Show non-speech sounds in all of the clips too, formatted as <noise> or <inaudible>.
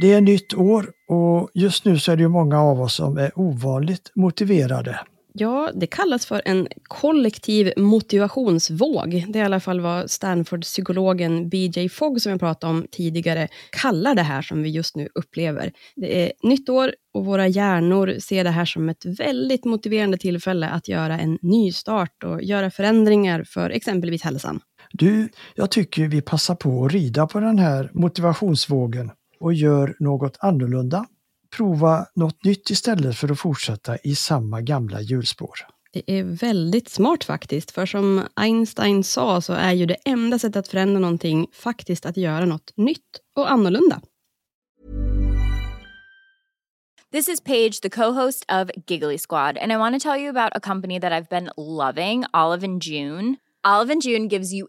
Det är nytt år och just nu så är det ju många av oss som är ovanligt motiverade. Ja, det kallas för en kollektiv motivationsvåg. Det är i alla fall vad Stanford-psykologen BJ Fogg, som jag pratade om tidigare, kallar det här som vi just nu upplever. Det är nytt år och våra hjärnor ser det här som ett väldigt motiverande tillfälle att göra en ny start och göra förändringar för exempelvis hälsan. Du, jag tycker vi passar på att rida på den här motivationsvågen och gör något annorlunda. Prova något nytt istället för att fortsätta i samma gamla hjulspår. Det är väldigt smart faktiskt, för som Einstein sa så är ju det enda sättet att förändra någonting faktiskt att göra något nytt och annorlunda. This is Paige, the co-host of Giggly Squad, and I want to tell you about a company that I've been loving, Olive and June. Olive and June gives you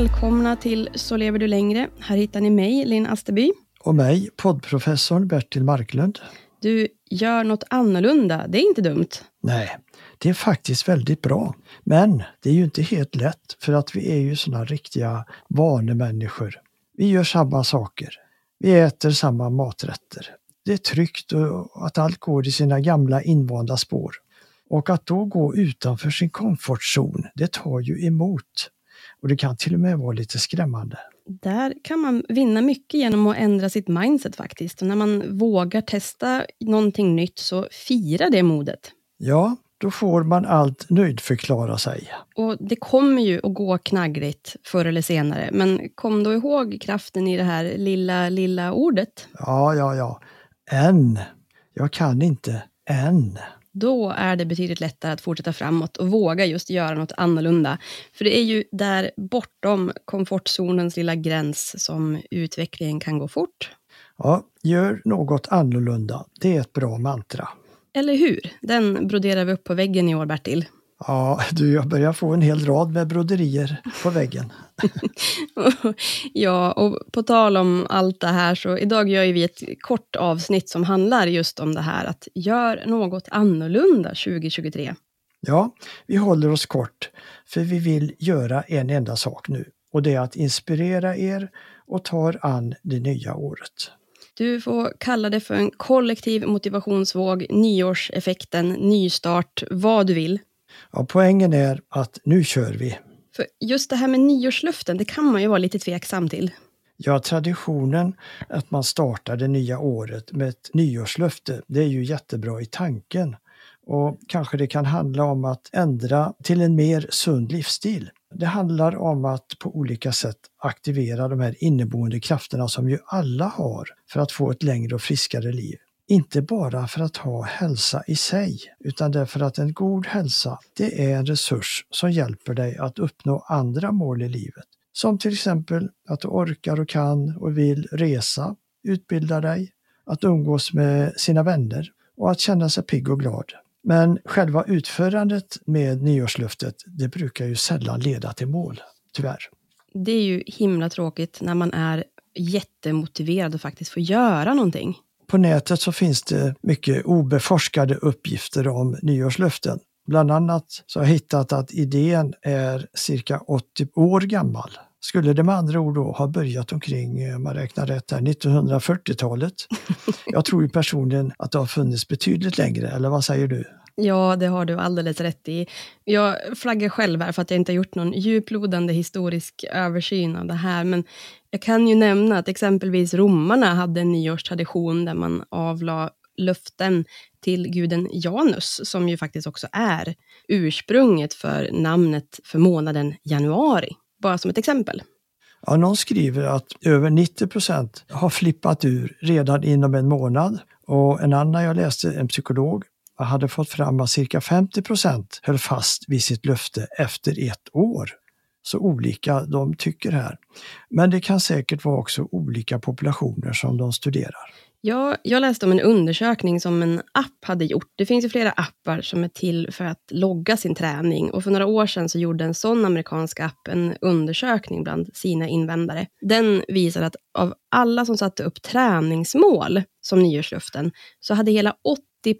Välkomna till Så lever du längre. Här hittar ni mig, Linn Asterby. Och mig, poddprofessorn Bertil Marklund. Du gör något annorlunda. Det är inte dumt. Nej, det är faktiskt väldigt bra. Men det är ju inte helt lätt för att vi är ju såna riktiga vanemänniskor. Vi gör samma saker. Vi äter samma maträtter. Det är tryggt och att allt går i sina gamla invanda spår. Och att då gå utanför sin komfortzon, det tar ju emot. Och det kan till och med vara lite skrämmande. Där kan man vinna mycket genom att ändra sitt mindset faktiskt. Och när man vågar testa någonting nytt så fira det modet. Ja, då får man allt nöjdförklara sig. Och det kommer ju att gå knaggligt förr eller senare. Men kom då ihåg kraften i det här lilla, lilla ordet. Ja, ja, ja. Än. Jag kan inte än då är det betydligt lättare att fortsätta framåt och våga just göra något annorlunda. För det är ju där bortom komfortzonens lilla gräns som utvecklingen kan gå fort. Ja, gör något annorlunda. Det är ett bra mantra. Eller hur? Den broderar vi upp på väggen i år, Bertil. Ja, du, jag börjar få en hel rad med broderier på väggen. <laughs> ja, och på tal om allt det här, så idag gör vi ett kort avsnitt som handlar just om det här att gör något annorlunda 2023. Ja, vi håller oss kort, för vi vill göra en enda sak nu och det är att inspirera er och ta an det nya året. Du får kalla det för en kollektiv motivationsvåg, nyårseffekten, nystart, vad du vill. Ja, poängen är att nu kör vi. För just det här med nyårslöften, det kan man ju vara lite tveksam till. Ja, traditionen att man startar det nya året med ett nyårslöfte, det är ju jättebra i tanken. Och kanske det kan handla om att ändra till en mer sund livsstil. Det handlar om att på olika sätt aktivera de här inneboende krafterna som ju alla har för att få ett längre och friskare liv. Inte bara för att ha hälsa i sig, utan därför att en god hälsa, det är en resurs som hjälper dig att uppnå andra mål i livet. Som till exempel att du orkar och kan och vill resa, utbilda dig, att umgås med sina vänner och att känna sig pigg och glad. Men själva utförandet med nyårslöftet, det brukar ju sällan leda till mål, tyvärr. Det är ju himla tråkigt när man är jättemotiverad och faktiskt får göra någonting. På nätet så finns det mycket obeforskade uppgifter om nyårslöften. Bland annat så har jag hittat att idén är cirka 80 år gammal. Skulle det med andra ord då ha börjat omkring, om man räknar rätt här, 1940-talet? <laughs> Jag tror ju personligen att det har funnits betydligt längre, eller vad säger du? Ja, det har du alldeles rätt i. Jag flaggar själv här för att jag inte har gjort någon djuplodande historisk översyn av det här, men jag kan ju nämna att exempelvis romarna hade en nyårstradition där man avlade löften till guden Janus, som ju faktiskt också är ursprunget för namnet för månaden januari. Bara som ett exempel. Ja, någon skriver att över 90 procent har flippat ur redan inom en månad och en annan jag läste, en psykolog, hade fått fram att cirka 50 procent höll fast vid sitt löfte efter ett år. Så olika de tycker här. Men det kan säkert vara också olika populationer som de studerar. Ja, jag läste om en undersökning som en app hade gjort. Det finns ju flera appar som är till för att logga sin träning. Och för några år sedan så gjorde en sån amerikansk app en undersökning bland sina invändare. Den visar att av alla som satte upp träningsmål som nyårslöften, så hade hela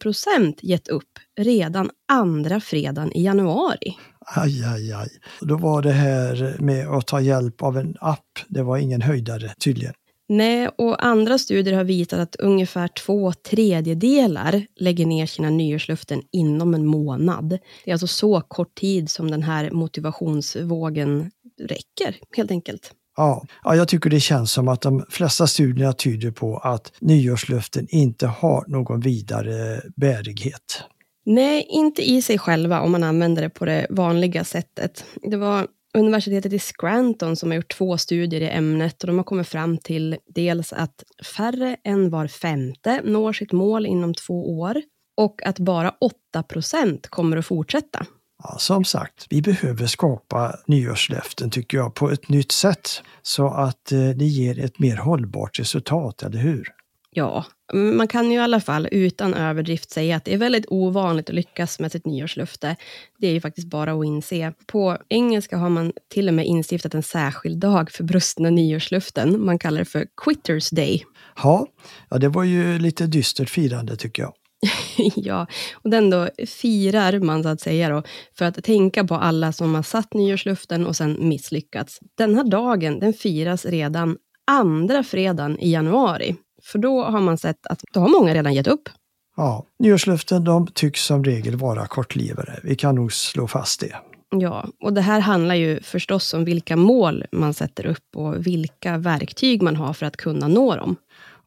procent gett upp redan andra fredagen i januari. Aj, aj, aj. Då var det här med att ta hjälp av en app, det var ingen höjdare tydligen. Nej, och andra studier har visat att ungefär två tredjedelar lägger ner sina nyårslöften inom en månad. Det är alltså så kort tid som den här motivationsvågen räcker, helt enkelt. Ja, ja, jag tycker det känns som att de flesta studierna tyder på att nyårslöften inte har någon vidare bärighet. Nej, inte i sig själva om man använder det på det vanliga sättet. Det var universitetet i Scranton som har gjort två studier i ämnet och de har kommit fram till dels att färre än var femte når sitt mål inom två år och att bara 8 procent kommer att fortsätta. Ja, som sagt, vi behöver skapa nyårslöften tycker jag på ett nytt sätt så att eh, det ger ett mer hållbart resultat, eller hur? Ja, man kan ju i alla fall utan överdrift säga att det är väldigt ovanligt att lyckas med sitt nyårslöfte. Det är ju faktiskt bara att inse. På engelska har man till och med instiftat en särskild dag för brustna nyårslöften. Man kallar det för Quitters Day. Ja, ja det var ju lite dystert firande tycker jag. <laughs> ja, och den då firar man så att säga då, för att tänka på alla som har satt nyårslöften och sen misslyckats. Den här dagen, den firas redan andra fredagen i januari. För då har man sett att då har många redan gett upp. Ja, nyårslöften de tycks som regel vara kortlivade. Vi kan nog slå fast det. Ja, och det här handlar ju förstås om vilka mål man sätter upp och vilka verktyg man har för att kunna nå dem.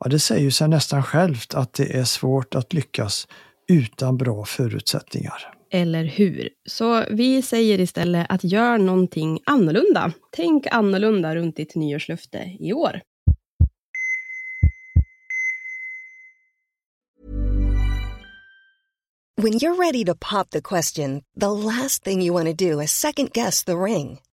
Ja, det säger sig nästan självt att det är svårt att lyckas utan bra förutsättningar. Eller hur? Så vi säger istället att gör någonting annorlunda. Tänk annorlunda runt ditt nyårslöfte i år. When you're ready to pop the question, the last thing you want to do is second guess the ring.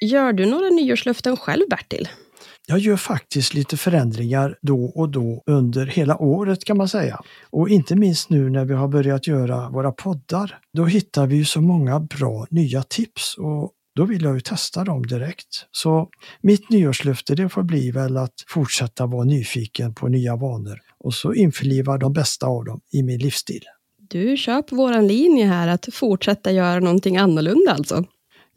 Gör du några nyårslöften själv, Bertil? Jag gör faktiskt lite förändringar då och då under hela året kan man säga. Och inte minst nu när vi har börjat göra våra poddar. Då hittar vi ju så många bra nya tips och då vill jag ju testa dem direkt. Så mitt nyårslöfte det får bli väl att fortsätta vara nyfiken på nya vanor och så införliva de bästa av dem i min livsstil. Du kör på våran linje här att fortsätta göra någonting annorlunda alltså?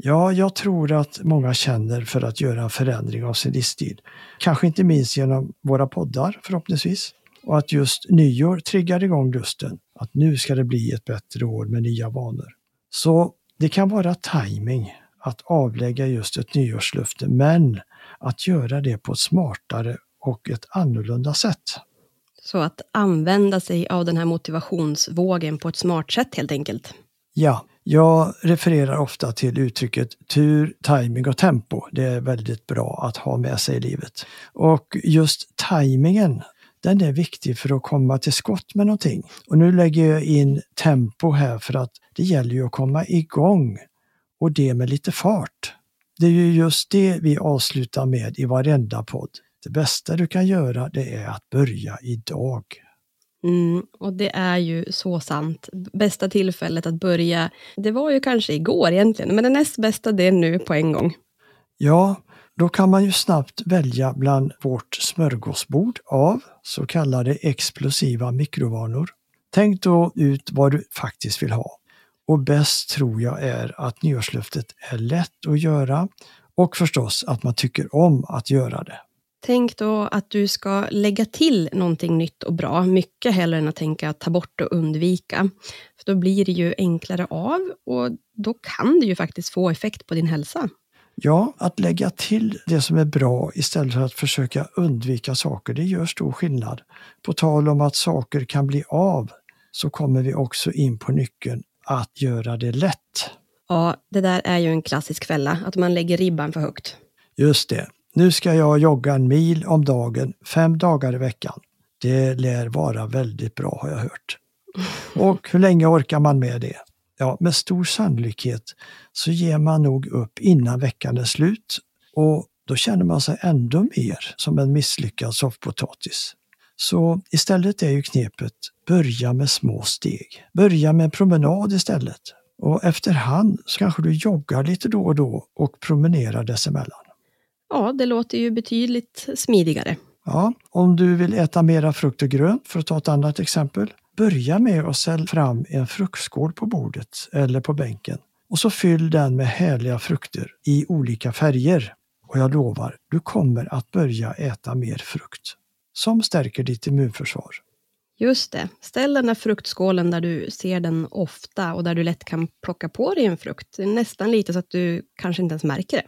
Ja, jag tror att många känner för att göra en förändring av sin livsstil. Kanske inte minst genom våra poddar förhoppningsvis. Och att just nyår triggar igång lusten. Att nu ska det bli ett bättre år med nya vanor. Så det kan vara timing att avlägga just ett nyårslöfte, men att göra det på ett smartare och ett annorlunda sätt. Så att använda sig av den här motivationsvågen på ett smart sätt helt enkelt? Ja, jag refererar ofta till uttrycket tur, timing och tempo. Det är väldigt bra att ha med sig i livet. Och just tajmingen, den är viktig för att komma till skott med någonting. Och nu lägger jag in tempo här för att det gäller ju att komma igång och det med lite fart. Det är ju just det vi avslutar med i varenda podd. Det bästa du kan göra det är att börja idag. Mm, och det är ju så sant. Bästa tillfället att börja, det var ju kanske igår egentligen, men det näst bästa det är nu på en gång. Ja, då kan man ju snabbt välja bland vårt smörgåsbord av så kallade explosiva mikrovanor. Tänk då ut vad du faktiskt vill ha. Och bäst tror jag är att nyårslöftet är lätt att göra och förstås att man tycker om att göra det. Tänk då att du ska lägga till någonting nytt och bra, mycket hellre än att tänka ta bort och undvika. För Då blir det ju enklare av och då kan det ju faktiskt få effekt på din hälsa. Ja, att lägga till det som är bra istället för att försöka undvika saker, det gör stor skillnad. På tal om att saker kan bli av, så kommer vi också in på nyckeln att göra det lätt. Ja, det där är ju en klassisk fälla, att man lägger ribban för högt. Just det. Nu ska jag jogga en mil om dagen, fem dagar i veckan. Det lär vara väldigt bra har jag hört. <laughs> Och hur länge orkar man med det? Ja, med stor sannolikhet så ger man nog upp innan veckan är slut och då känner man sig ändå mer som en misslyckad soffpotatis. Så istället är ju knepet, börja med små steg. Börja med en promenad istället. Och efterhand så kanske du joggar lite då och då och promenerar dessemellan. Ja, det låter ju betydligt smidigare. Ja, om du vill äta mera frukt och grönt, för att ta ett annat exempel, börja med att ställa fram en fruktskål på bordet eller på bänken. Och så fyll den med härliga frukter i olika färger. Och jag lovar, du kommer att börja äta mer frukt som stärker ditt immunförsvar. Just det. Ställ den där fruktskålen där du ser den ofta och där du lätt kan plocka på dig en frukt. Nästan lite så att du kanske inte ens märker det.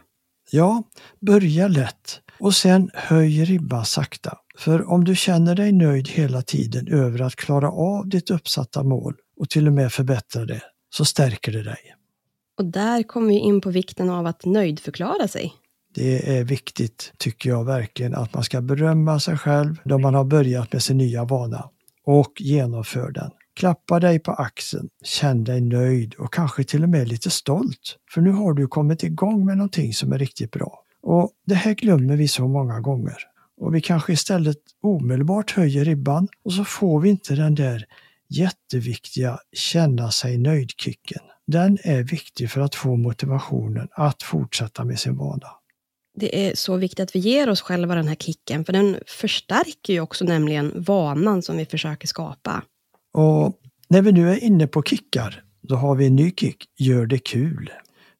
Ja, börja lätt Och sen höj ribban sakta. För om du känner dig nöjd hela tiden över att klara av ditt uppsatta mål och till och med förbättra det, så stärker det dig. Och där kommer vi in på vikten av att nöjdförklara sig. Det är viktigt, tycker jag verkligen, att man ska berömma sig själv då man har börjat med sin nya vana och genomför den. Klappa dig på axeln, känn dig nöjd och kanske till och med lite stolt. För nu har du kommit igång med någonting som är riktigt bra. Och det här glömmer vi så många gånger. Och vi kanske istället omedelbart höjer ribban och så får vi inte den där jätteviktiga känna sig nöjd-kicken. Den är viktig för att få motivationen att fortsätta med sin vana. Det är så viktigt att vi ger oss själva den här kicken, för den förstärker ju också nämligen vanan som vi försöker skapa. Och när vi nu är inne på kickar, då har vi en ny kick, gör det kul.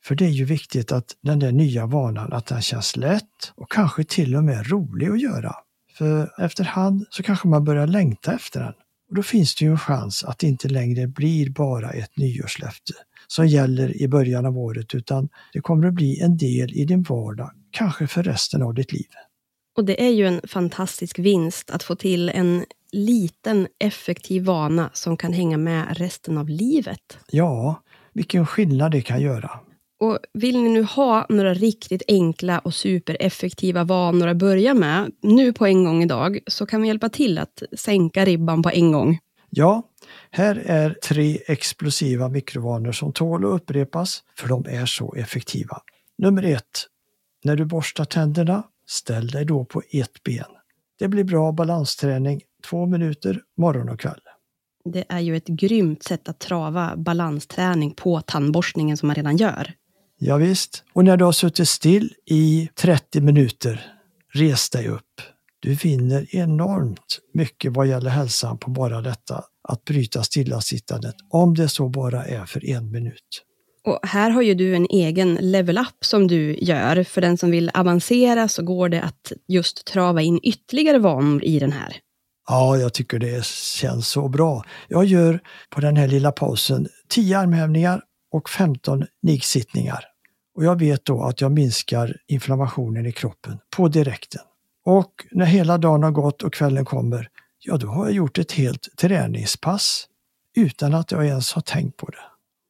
För det är ju viktigt att den där nya vanan, att den känns lätt och kanske till och med rolig att göra. För efterhand så kanske man börjar längta efter den. Och då finns det ju en chans att det inte längre blir bara ett nyårslöfte som gäller i början av året utan det kommer att bli en del i din vardag, kanske för resten av ditt liv. Och det är ju en fantastisk vinst att få till en liten effektiv vana som kan hänga med resten av livet. Ja, vilken skillnad det kan göra. Och vill ni nu ha några riktigt enkla och supereffektiva vanor att börja med, nu på en gång idag, så kan vi hjälpa till att sänka ribban på en gång. Ja, här är tre explosiva mikrovanor som tål att upprepas, för de är så effektiva. Nummer ett. När du borstar tänderna, ställ dig då på ett ben. Det blir bra balansträning, två minuter morgon och kväll. Det är ju ett grymt sätt att trava balansträning på tandborstningen som man redan gör. Ja, visst. Och när du har suttit still i 30 minuter, res dig upp. Du vinner enormt mycket vad gäller hälsan på bara detta att bryta stillasittandet, om det så bara är för en minut. Och här har ju du en egen level up som du gör. För den som vill avancera så går det att just trava in ytterligare vanor i den här. Ja, jag tycker det känns så bra. Jag gör på den här lilla pausen 10 armhävningar och 15 niggsittningar. Och jag vet då att jag minskar inflammationen i kroppen på direkten. Och när hela dagen har gått och kvällen kommer, ja då har jag gjort ett helt träningspass utan att jag ens har tänkt på det.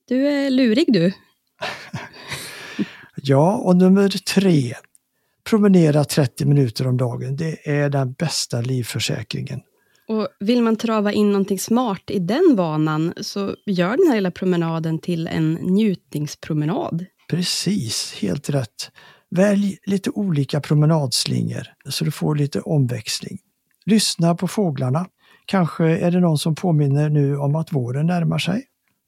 Du är lurig du. <laughs> ja, och nummer tre. Promenera 30 minuter om dagen. Det är den bästa livförsäkringen. Och vill man trava in någonting smart i den vanan, så gör den här lilla promenaden till en njutningspromenad. Precis, helt rätt. Välj lite olika promenadslingor så du får lite omväxling. Lyssna på fåglarna. Kanske är det någon som påminner nu om att våren närmar sig.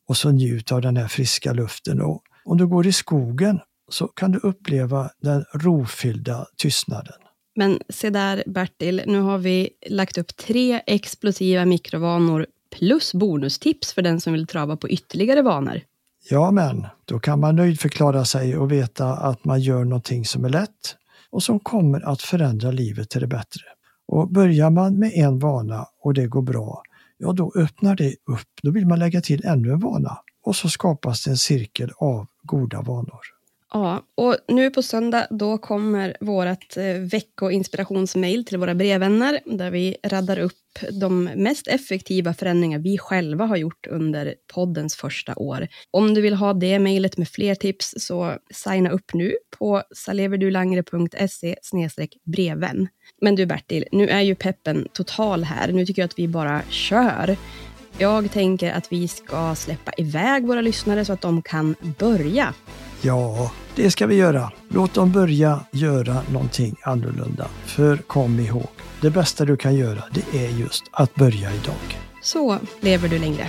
Och så njut av den här friska luften. Och om du går i skogen så kan du uppleva den rofyllda tystnaden. Men se där Bertil, nu har vi lagt upp tre explosiva mikrovanor plus bonustips för den som vill trava på ytterligare vanor. Ja, men då kan man nöjdförklara sig och veta att man gör någonting som är lätt och som kommer att förändra livet till det bättre. Och börjar man med en vana och det går bra, ja då öppnar det upp. Då vill man lägga till ännu en vana och så skapas det en cirkel av goda vanor. Ja, och nu på söndag då kommer vårt eh, veckoinspirationsmail till våra brevvänner där vi raddar upp de mest effektiva förändringar vi själva har gjort under poddens första år. Om du vill ha det mejlet med fler tips så signa upp nu på saleverdulangre.se brevvän. Men du Bertil, nu är ju peppen total här. Nu tycker jag att vi bara kör. Jag tänker att vi ska släppa iväg våra lyssnare så att de kan börja. Ja, det ska vi göra. Låt dem börja göra någonting annorlunda. För kom ihåg, det bästa du kan göra, det är just att börja idag. Så lever du längre.